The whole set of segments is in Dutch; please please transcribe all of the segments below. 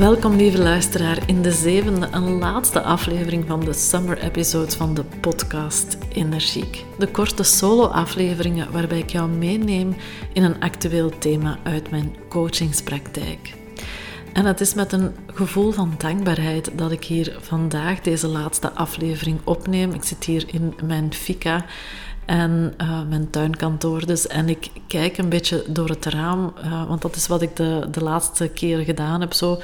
Welkom lieve luisteraar in de zevende en laatste aflevering van de summer episodes van de podcast Energiek. De korte solo-afleveringen waarbij ik jou meeneem in een actueel thema uit mijn coachingspraktijk. En het is met een gevoel van dankbaarheid dat ik hier vandaag deze laatste aflevering opneem. Ik zit hier in mijn fika en uh, mijn tuinkantoor dus. En ik kijk een beetje door het raam, uh, want dat is wat ik de, de laatste keer gedaan heb. Zo.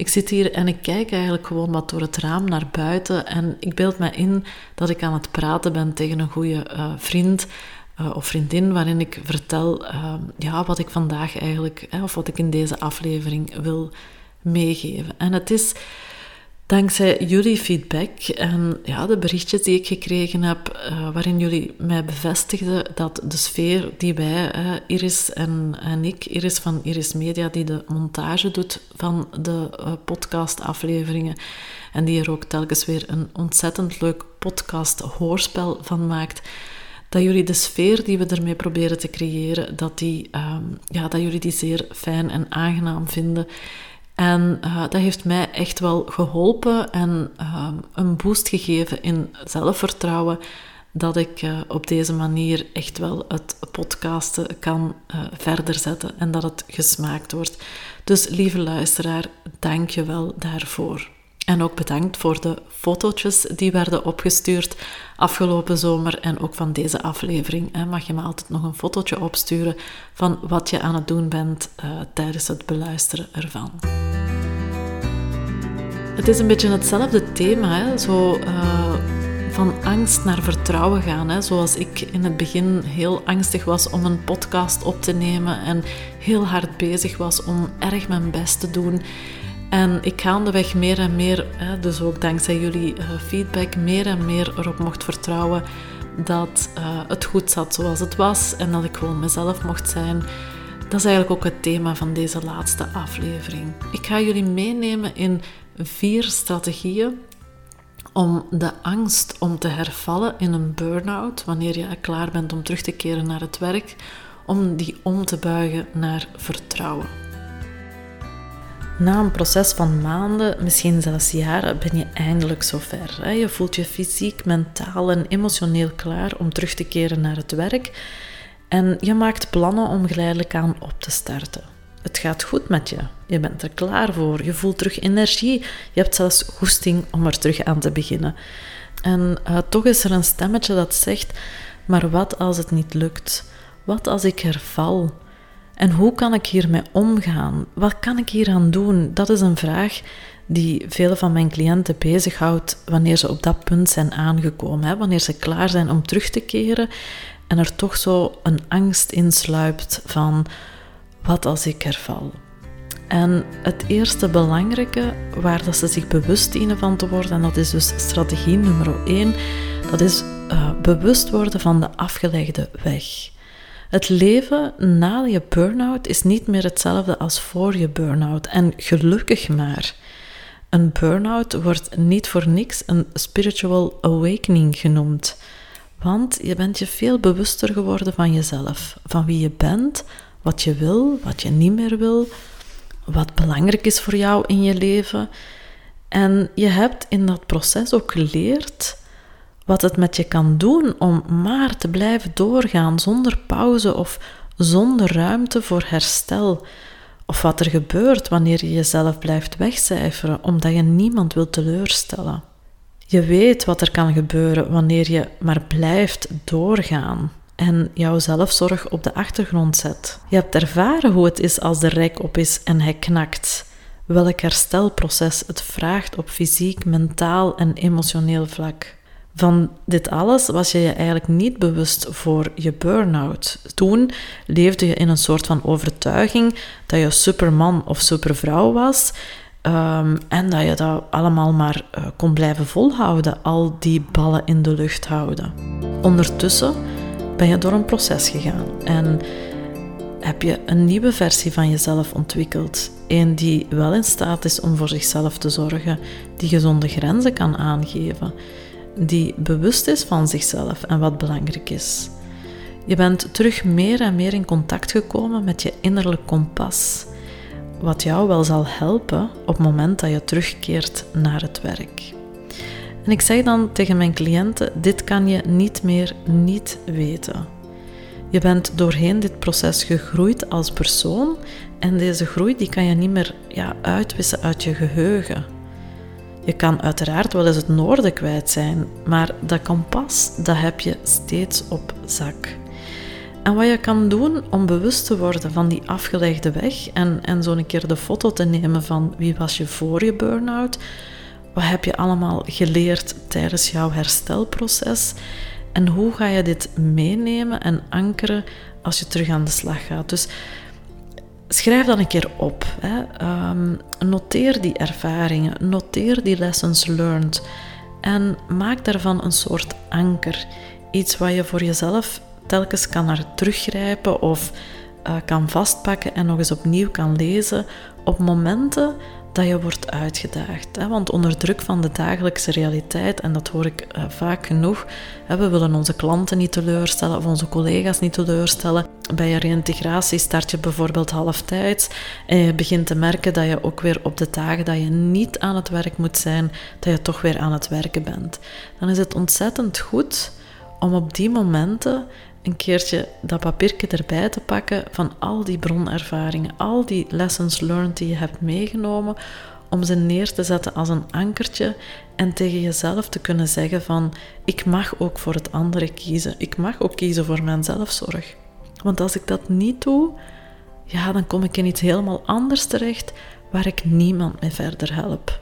Ik zit hier en ik kijk eigenlijk gewoon wat door het raam naar buiten. En ik beeld me in dat ik aan het praten ben tegen een goede uh, vriend of vriendin, waarin ik vertel ja, wat ik vandaag eigenlijk, of wat ik in deze aflevering wil meegeven. En het is dankzij jullie feedback en ja, de berichtjes die ik gekregen heb, uh, waarin jullie mij bevestigden dat de sfeer die wij, uh, Iris en, en ik, Iris van Iris Media, die de montage doet van de uh, podcastafleveringen en die er ook telkens weer een ontzettend leuk podcast-hoorspel van maakt, dat jullie de sfeer die we ermee proberen te creëren, dat, die, um, ja, dat jullie die zeer fijn en aangenaam vinden. En uh, dat heeft mij echt wel geholpen en uh, een boost gegeven in zelfvertrouwen dat ik uh, op deze manier echt wel het podcasten kan verder zetten en dat het gesmaakt wordt. Dus lieve luisteraar, dank je wel daarvoor. En ook bedankt voor de fotootjes die werden opgestuurd afgelopen zomer. En ook van deze aflevering mag je me altijd nog een fotootje opsturen van wat je aan het doen bent tijdens het beluisteren ervan. Het is een beetje hetzelfde thema, hè? zo uh, van angst naar vertrouwen gaan. Hè? Zoals ik in het begin heel angstig was om een podcast op te nemen en heel hard bezig was om erg mijn best te doen. En ik gaandeweg meer en meer, dus ook dankzij jullie eh, feedback, meer en meer erop mocht vertrouwen dat uh, het goed zat zoals het was en dat ik gewoon mezelf mocht zijn. Dat is eigenlijk ook het thema van deze laatste aflevering. Ik ga jullie meenemen in vier strategieën om de angst om te hervallen in een burn-out, wanneer je klaar bent om terug te keren naar het werk, om die om te buigen naar vertrouwen. Na een proces van maanden, misschien zelfs jaren, ben je eindelijk zover. Je voelt je fysiek, mentaal en emotioneel klaar om terug te keren naar het werk en je maakt plannen om geleidelijk aan op te starten. Het gaat goed met je. Je bent er klaar voor. Je voelt terug energie. Je hebt zelfs goesting om er terug aan te beginnen. En uh, toch is er een stemmetje dat zegt: Maar wat als het niet lukt? Wat als ik herval? En hoe kan ik hiermee omgaan? Wat kan ik hieraan doen? Dat is een vraag die vele van mijn cliënten bezighoudt wanneer ze op dat punt zijn aangekomen. Hè? Wanneer ze klaar zijn om terug te keren en er toch zo een angst insluipt van wat als ik herval? En het eerste belangrijke waar dat ze zich bewust dienen van te worden, en dat is dus strategie nummer 1, dat is uh, bewust worden van de afgelegde weg. Het leven na je burn-out is niet meer hetzelfde als voor je burn-out. En gelukkig maar. Een burn-out wordt niet voor niks een spiritual awakening genoemd. Want je bent je veel bewuster geworden van jezelf, van wie je bent, wat je wil, wat je niet meer wil, wat belangrijk is voor jou in je leven. En je hebt in dat proces ook geleerd wat het met je kan doen om maar te blijven doorgaan zonder pauze of zonder ruimte voor herstel. Of wat er gebeurt wanneer je jezelf blijft wegcijferen omdat je niemand wil teleurstellen. Je weet wat er kan gebeuren wanneer je maar blijft doorgaan en jouw zelfzorg op de achtergrond zet. Je hebt ervaren hoe het is als de rek op is en hij knakt. Welk herstelproces het vraagt op fysiek, mentaal en emotioneel vlak. Van dit alles was je je eigenlijk niet bewust voor je burn-out. Toen leefde je in een soort van overtuiging dat je superman of supervrouw was um, en dat je dat allemaal maar uh, kon blijven volhouden, al die ballen in de lucht houden. Ondertussen ben je door een proces gegaan en heb je een nieuwe versie van jezelf ontwikkeld. Een die wel in staat is om voor zichzelf te zorgen, die gezonde grenzen kan aangeven die bewust is van zichzelf en wat belangrijk is. Je bent terug meer en meer in contact gekomen met je innerlijk kompas, wat jou wel zal helpen op het moment dat je terugkeert naar het werk. En ik zeg dan tegen mijn cliënten: dit kan je niet meer niet weten. Je bent doorheen dit proces gegroeid als persoon en deze groei die kan je niet meer ja, uitwissen uit je geheugen. Je kan uiteraard wel eens het noorden kwijt zijn, maar dat kompas, dat heb je steeds op zak. En wat je kan doen om bewust te worden van die afgelegde weg en, en zo'n keer de foto te nemen van wie was je voor je burn-out, wat heb je allemaal geleerd tijdens jouw herstelproces en hoe ga je dit meenemen en ankeren als je terug aan de slag gaat. Dus schrijf dan een keer op. Hè. Um, noteer die ervaringen, noteer die lessons learned en maak daarvan een soort anker. Iets waar je voor jezelf telkens kan naar teruggrijpen of uh, kan vastpakken en nog eens opnieuw kan lezen op momenten dat je wordt uitgedaagd. Hè? Want onder druk van de dagelijkse realiteit, en dat hoor ik uh, vaak genoeg, hè, we willen onze klanten niet teleurstellen of onze collega's niet teleurstellen. Bij je reïntegratie start je bijvoorbeeld halftijds en je begint te merken dat je ook weer op de dagen dat je niet aan het werk moet zijn, dat je toch weer aan het werken bent. Dan is het ontzettend goed om op die momenten een keertje dat papiertje erbij te pakken van al die bronervaringen, al die lessons learned die je hebt meegenomen, om ze neer te zetten als een ankertje en tegen jezelf te kunnen zeggen van ik mag ook voor het andere kiezen. Ik mag ook kiezen voor mijn zelfzorg. Want als ik dat niet doe, ja, dan kom ik in iets helemaal anders terecht waar ik niemand mee verder help.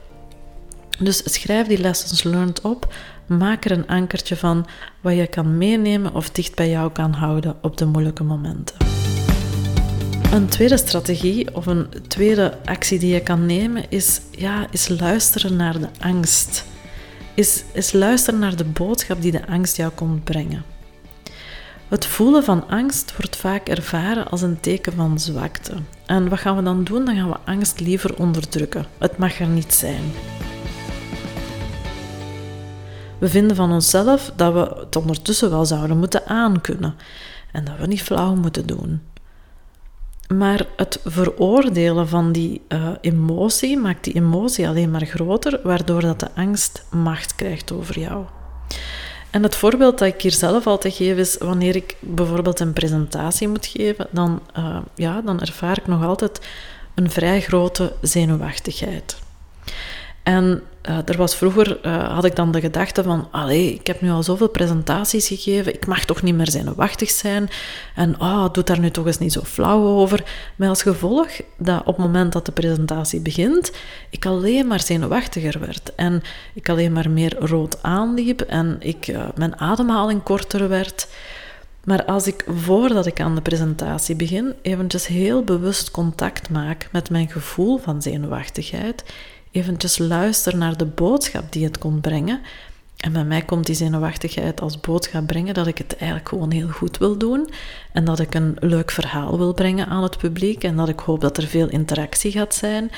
Dus schrijf die lessons learned op, maak er een ankertje van wat je kan meenemen of dicht bij jou kan houden op de moeilijke momenten. Een tweede strategie of een tweede actie die je kan nemen is, ja, is luisteren naar de angst. Is, is luisteren naar de boodschap die de angst jou komt brengen. Het voelen van angst wordt vaak ervaren als een teken van zwakte. En wat gaan we dan doen? Dan gaan we angst liever onderdrukken. Het mag er niet zijn. We vinden van onszelf dat we het ondertussen wel zouden moeten aankunnen en dat we niet flauw moeten doen. Maar het veroordelen van die uh, emotie maakt die emotie alleen maar groter, waardoor dat de angst macht krijgt over jou. En het voorbeeld dat ik hier zelf altijd geef is wanneer ik bijvoorbeeld een presentatie moet geven, dan, uh, ja, dan ervaar ik nog altijd een vrij grote zenuwachtigheid. En uh, er was vroeger, uh, had ik dan de gedachte van, allee, ik heb nu al zoveel presentaties gegeven, ik mag toch niet meer zenuwachtig zijn. En oh, doe daar nu toch eens niet zo flauw over. Met als gevolg dat op het moment dat de presentatie begint, ik alleen maar zenuwachtiger werd. En ik alleen maar meer rood aanliep en ik, uh, mijn ademhaling korter werd. Maar als ik voordat ik aan de presentatie begin, eventjes heel bewust contact maak met mijn gevoel van zenuwachtigheid eventjes luister naar de boodschap die het kon brengen. En bij mij komt die zenuwachtigheid als boodschap brengen dat ik het eigenlijk gewoon heel goed wil doen. En dat ik een leuk verhaal wil brengen aan het publiek. En dat ik hoop dat er veel interactie gaat zijn.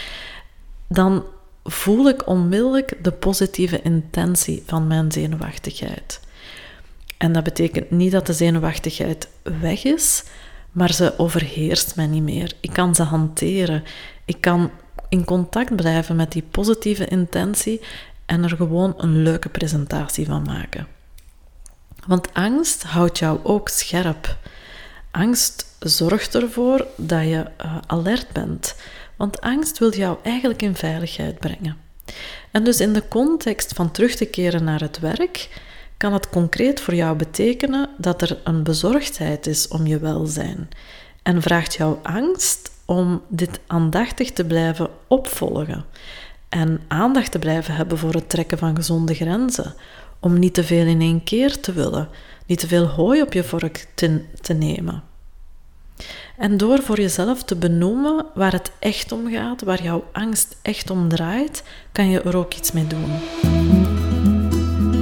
Dan voel ik onmiddellijk de positieve intentie van mijn zenuwachtigheid. En dat betekent niet dat de zenuwachtigheid weg is, maar ze overheerst mij niet meer. Ik kan ze hanteren. Ik kan in contact blijven met die positieve intentie en er gewoon een leuke presentatie van maken. Want angst houdt jou ook scherp. Angst zorgt ervoor dat je uh, alert bent. Want angst wil jou eigenlijk in veiligheid brengen. En dus in de context van terug te keren naar het werk, kan het concreet voor jou betekenen dat er een bezorgdheid is om je welzijn. En vraagt jouw angst om dit aandachtig te blijven opvolgen. En aandacht te blijven hebben voor het trekken van gezonde grenzen. Om niet te veel in één keer te willen, niet te veel hooi op je vork te, te nemen. En door voor jezelf te benoemen waar het echt om gaat, waar jouw angst echt om draait, kan je er ook iets mee doen.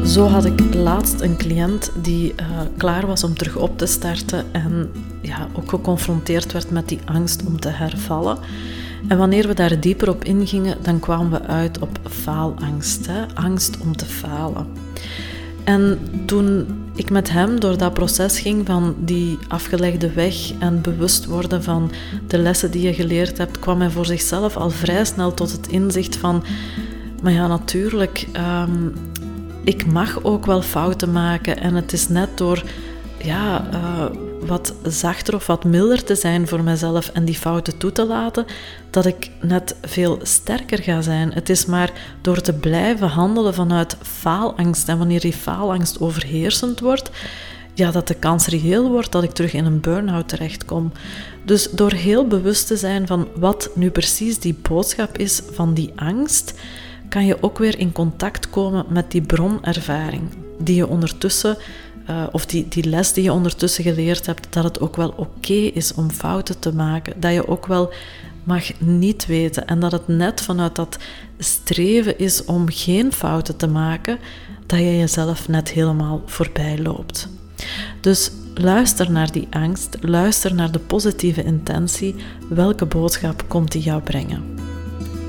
Zo had ik laatst een cliënt die uh, klaar was om terug op te starten en ja, ook geconfronteerd werd met die angst om te hervallen. En wanneer we daar dieper op ingingen, dan kwamen we uit op faalangst, hè? angst om te falen. En toen ik met hem door dat proces ging van die afgelegde weg en bewust worden van de lessen die je geleerd hebt, kwam hij voor zichzelf al vrij snel tot het inzicht van, maar ja, natuurlijk, um, ik mag ook wel fouten maken en het is net door ja, uh, wat zachter of wat milder te zijn voor mezelf en die fouten toe te laten, dat ik net veel sterker ga zijn. Het is maar door te blijven handelen vanuit faalangst en wanneer die faalangst overheersend wordt, ja, dat de kans reëel wordt dat ik terug in een burn-out terechtkom. Dus door heel bewust te zijn van wat nu precies die boodschap is van die angst, kan je ook weer in contact komen met die bronervaring die je ondertussen, uh, of die, die les die je ondertussen geleerd hebt, dat het ook wel oké is om fouten te maken. Dat je ook wel mag niet weten en dat het net vanuit dat streven is om geen fouten te maken, dat je jezelf net helemaal voorbij loopt. Dus luister naar die angst, luister naar de positieve intentie. Welke boodschap komt die jou brengen?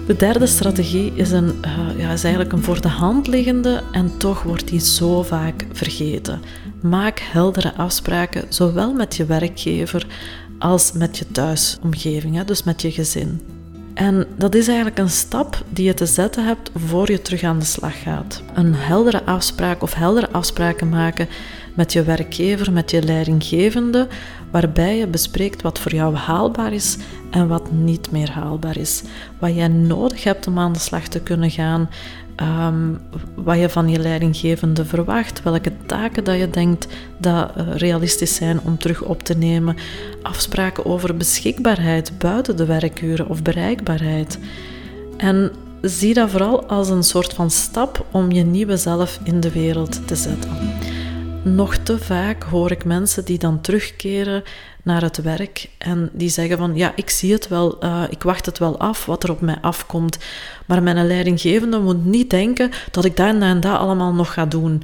De derde strategie is, een, uh, ja, is eigenlijk een voor de hand liggende en toch wordt die zo vaak vergeten. Maak heldere afspraken, zowel met je werkgever als met je thuisomgeving, hè, dus met je gezin. En dat is eigenlijk een stap die je te zetten hebt voor je terug aan de slag gaat. Een heldere afspraak of heldere afspraken maken met je werkgever, met je leidinggevende, waarbij je bespreekt wat voor jou haalbaar is en wat niet meer haalbaar is. Wat jij nodig hebt om aan de slag te kunnen gaan, um, wat je van je leidinggevende verwacht, welke taken dat je denkt dat uh, realistisch zijn om terug op te nemen, afspraken over beschikbaarheid buiten de werkuren of bereikbaarheid. En zie dat vooral als een soort van stap om je nieuwe zelf in de wereld te zetten. Nog te vaak hoor ik mensen die dan terugkeren naar het werk en die zeggen van ja, ik zie het wel, uh, ik wacht het wel af wat er op mij afkomt, maar mijn leidinggevende moet niet denken dat ik dat en dat allemaal nog ga doen.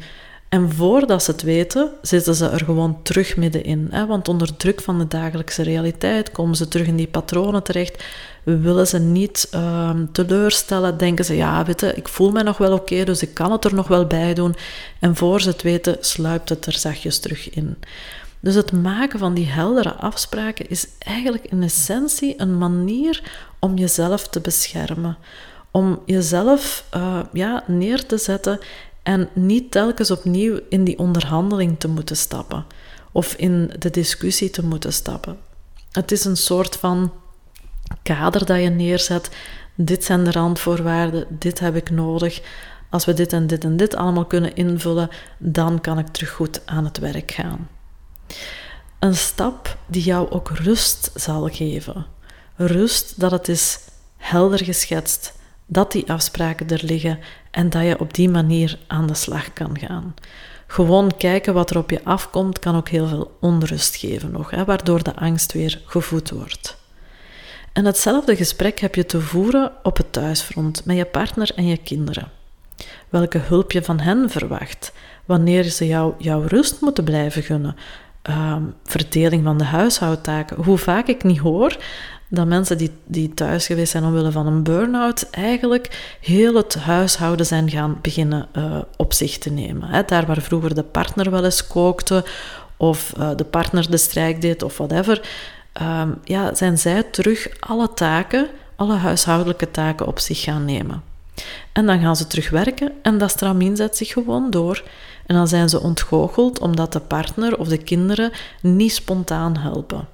En voordat ze het weten, zitten ze er gewoon terug middenin. Hè? Want onder druk van de dagelijkse realiteit komen ze terug in die patronen terecht. Willen ze niet uh, teleurstellen, denken ze, ja, weet je, ik voel mij nog wel oké, dus ik kan het er nog wel bij doen. En voor ze het weten, sluipt het er zachtjes terug in. Dus het maken van die heldere afspraken is eigenlijk in essentie een manier om jezelf te beschermen. Om jezelf uh, ja, neer te zetten en niet telkens opnieuw in die onderhandeling te moeten stappen of in de discussie te moeten stappen. Het is een soort van kader dat je neerzet. Dit zijn de randvoorwaarden, dit heb ik nodig. Als we dit en dit en dit allemaal kunnen invullen, dan kan ik terug goed aan het werk gaan. Een stap die jou ook rust zal geven. Rust dat het is helder geschetst, dat die afspraken er liggen en dat je op die manier aan de slag kan gaan. Gewoon kijken wat er op je afkomt kan ook heel veel onrust geven nog, hè, waardoor de angst weer gevoed wordt. En hetzelfde gesprek heb je te voeren op het thuisfront met je partner en je kinderen. Welke hulp je van hen verwacht, wanneer ze jou jouw rust moeten blijven gunnen, uh, verdeling van de huishoudtaken. Hoe vaak ik niet hoor dat mensen die, die thuis geweest zijn omwille van een burn-out eigenlijk heel het huishouden zijn gaan beginnen uh, op zich te nemen. Hè. Daar waar vroeger de partner wel eens kookte of uh, de partner de strijk deed of whatever, um, ja, zijn zij terug alle taken, alle huishoudelijke taken op zich gaan nemen. En dan gaan ze terugwerken en dat stramien zet zich gewoon door. En dan zijn ze ontgoocheld omdat de partner of de kinderen niet spontaan helpen.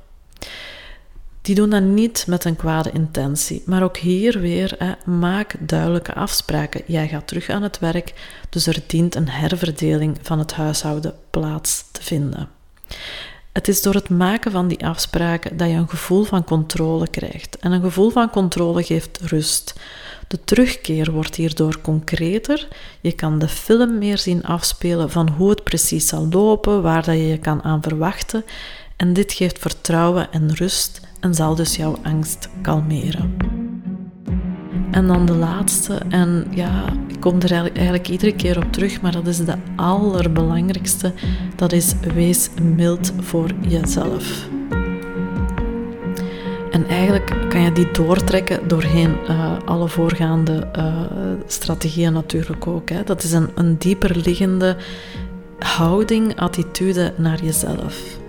Die doen dat niet met een kwade intentie. Maar ook hier weer, maak duidelijke afspraken. Jij gaat terug aan het werk, dus er dient een herverdeling van het huishouden plaats te vinden. Het is door het maken van die afspraken dat je een gevoel van controle krijgt. En een gevoel van controle geeft rust. De terugkeer wordt hierdoor concreter. Je kan de film meer zien afspelen van hoe het precies zal lopen, waar dat je je kan aan verwachten. En dit geeft vertrouwen en rust en zal dus jouw angst kalmeren. En dan de laatste, en ja, ik kom er eigenlijk iedere keer op terug, maar dat is de allerbelangrijkste, dat is wees mild voor jezelf. En eigenlijk kan je die doortrekken doorheen uh, alle voorgaande uh, strategieën natuurlijk ook. Hè. Dat is een, een dieper liggende houding, attitude naar jezelf.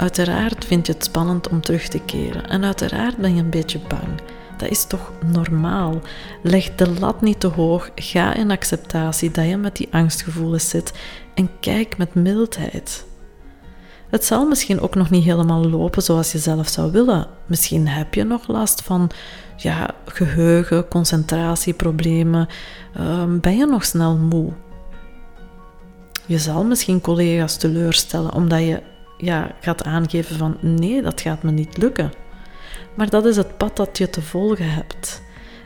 Uiteraard vind je het spannend om terug te keren en uiteraard ben je een beetje bang. Dat is toch normaal? Leg de lat niet te hoog, ga in acceptatie dat je met die angstgevoelens zit en kijk met mildheid. Het zal misschien ook nog niet helemaal lopen zoals je zelf zou willen. Misschien heb je nog last van ja, geheugen, concentratieproblemen. Um, ben je nog snel moe? Je zal misschien collega's teleurstellen omdat je ja, gaat aangeven van nee, dat gaat me niet lukken. Maar dat is het pad dat je te volgen hebt.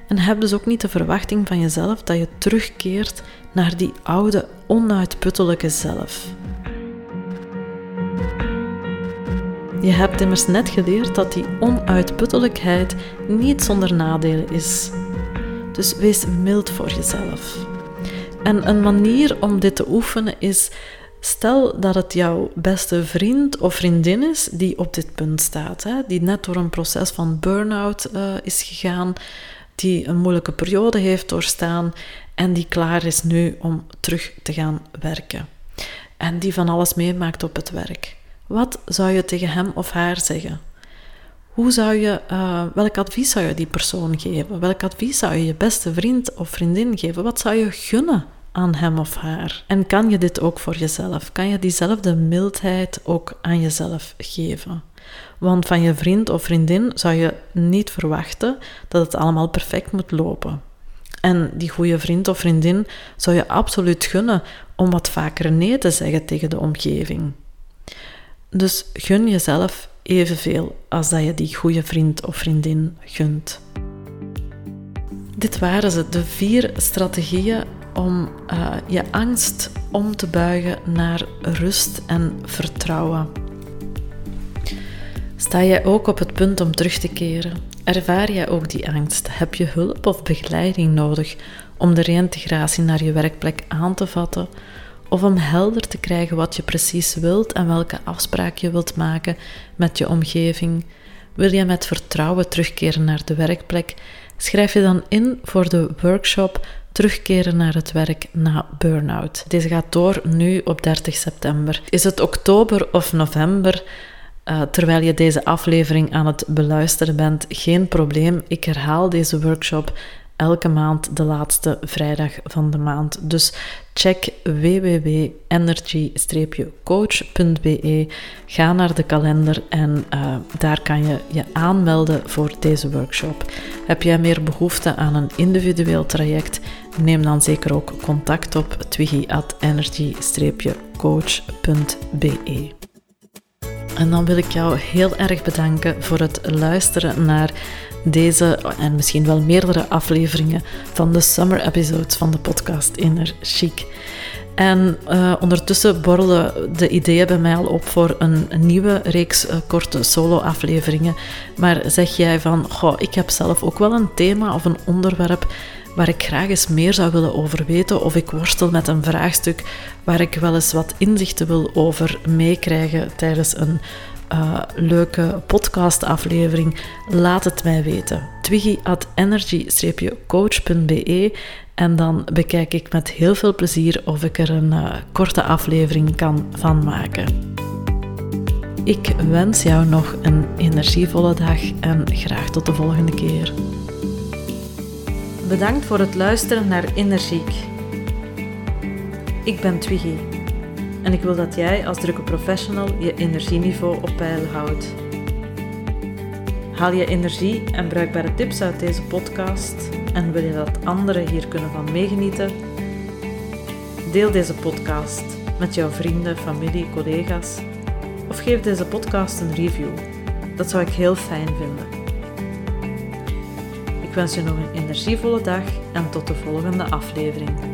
En heb dus ook niet de verwachting van jezelf dat je terugkeert naar die oude, onuitputtelijke zelf. Je hebt immers net geleerd dat die onuitputtelijkheid niet zonder nadelen is. Dus wees mild voor jezelf. En een manier om dit te oefenen is Stel dat het jouw beste vriend of vriendin is die op dit punt staat, hè, die net door een proces van burn-out uh, is gegaan, die een moeilijke periode heeft doorstaan en die klaar is nu om terug te gaan werken. En die van alles meemaakt op het werk. Wat zou je tegen hem of haar zeggen? Hoe zou je, uh, welk advies zou je die persoon geven? Welk advies zou je je beste vriend of vriendin geven? Wat zou je gunnen aan hem of haar? En kan je dit ook voor jezelf? Kan je diezelfde mildheid ook aan jezelf geven? Want van je vriend of vriendin zou je niet verwachten dat het allemaal perfect moet lopen. En die goede vriend of vriendin zou je absoluut gunnen om wat vaker nee te zeggen tegen de omgeving. Dus gun jezelf evenveel als dat je die goede vriend of vriendin gunt. Dit waren ze, de vier strategieën om uh, je angst om te buigen naar rust en vertrouwen. Sta jij ook op het punt om terug te keren? Ervaar jij ook die angst? Heb je hulp of begeleiding nodig om de reïntegratie naar je werkplek aan te vatten? Of om helder te krijgen wat je precies wilt en welke afspraak je wilt maken met je omgeving? Wil je met vertrouwen terugkeren naar de werkplek? Schrijf je dan in voor de workshop terugkeren naar het werk na burn-out. Deze gaat door nu op 30 september. Is het oktober of november? Uh, terwijl je deze aflevering aan het beluisteren bent, geen probleem. Ik herhaal deze workshop elke maand de laatste vrijdag van de maand. Dus check www.energy-coach.be, ga naar de kalender en uh, daar kan je je aanmelden voor deze workshop. Heb jij meer behoefte aan een individueel traject? Neem dan zeker ook contact op twiggy.energy-coach.be. En dan wil ik jou heel erg bedanken voor het luisteren naar deze en misschien wel meerdere afleveringen van de summer episodes van de podcast Inner Chic. En uh, ondertussen borrelen de ideeën bij mij al op voor een, nieuwe reeks uh, korte solo-afleveringen. Maar zeg jij van, goh, ik heb zelf ook wel een thema of een onderwerp waar ik graag eens meer zou willen over weten, of ik worstel met een vraagstuk waar ik wel eens wat inzichten wil over meekrijgen tijdens een uh, leuke podcastaflevering, laat het mij weten. Twiggy at energy-coach.be en dan bekijk ik met heel veel plezier of ik er een uh, korte aflevering kan van maken. Ik wens jou nog een energievolle dag en graag tot de volgende keer. Bedankt voor het luisteren naar Energiek. Ik ben Twiggy en ik wil dat jij als drukke professional je energieniveau op peil houdt. Haal je energie en bruikbare tips uit deze podcast en wil je dat anderen hier kunnen van meegenieten? Deel deze podcast met jouw vrienden, familie, collega's of geef deze podcast een review. Dat zou ik heel fijn vinden. Ik wens je nog een energievolle dag en tot de volgende aflevering.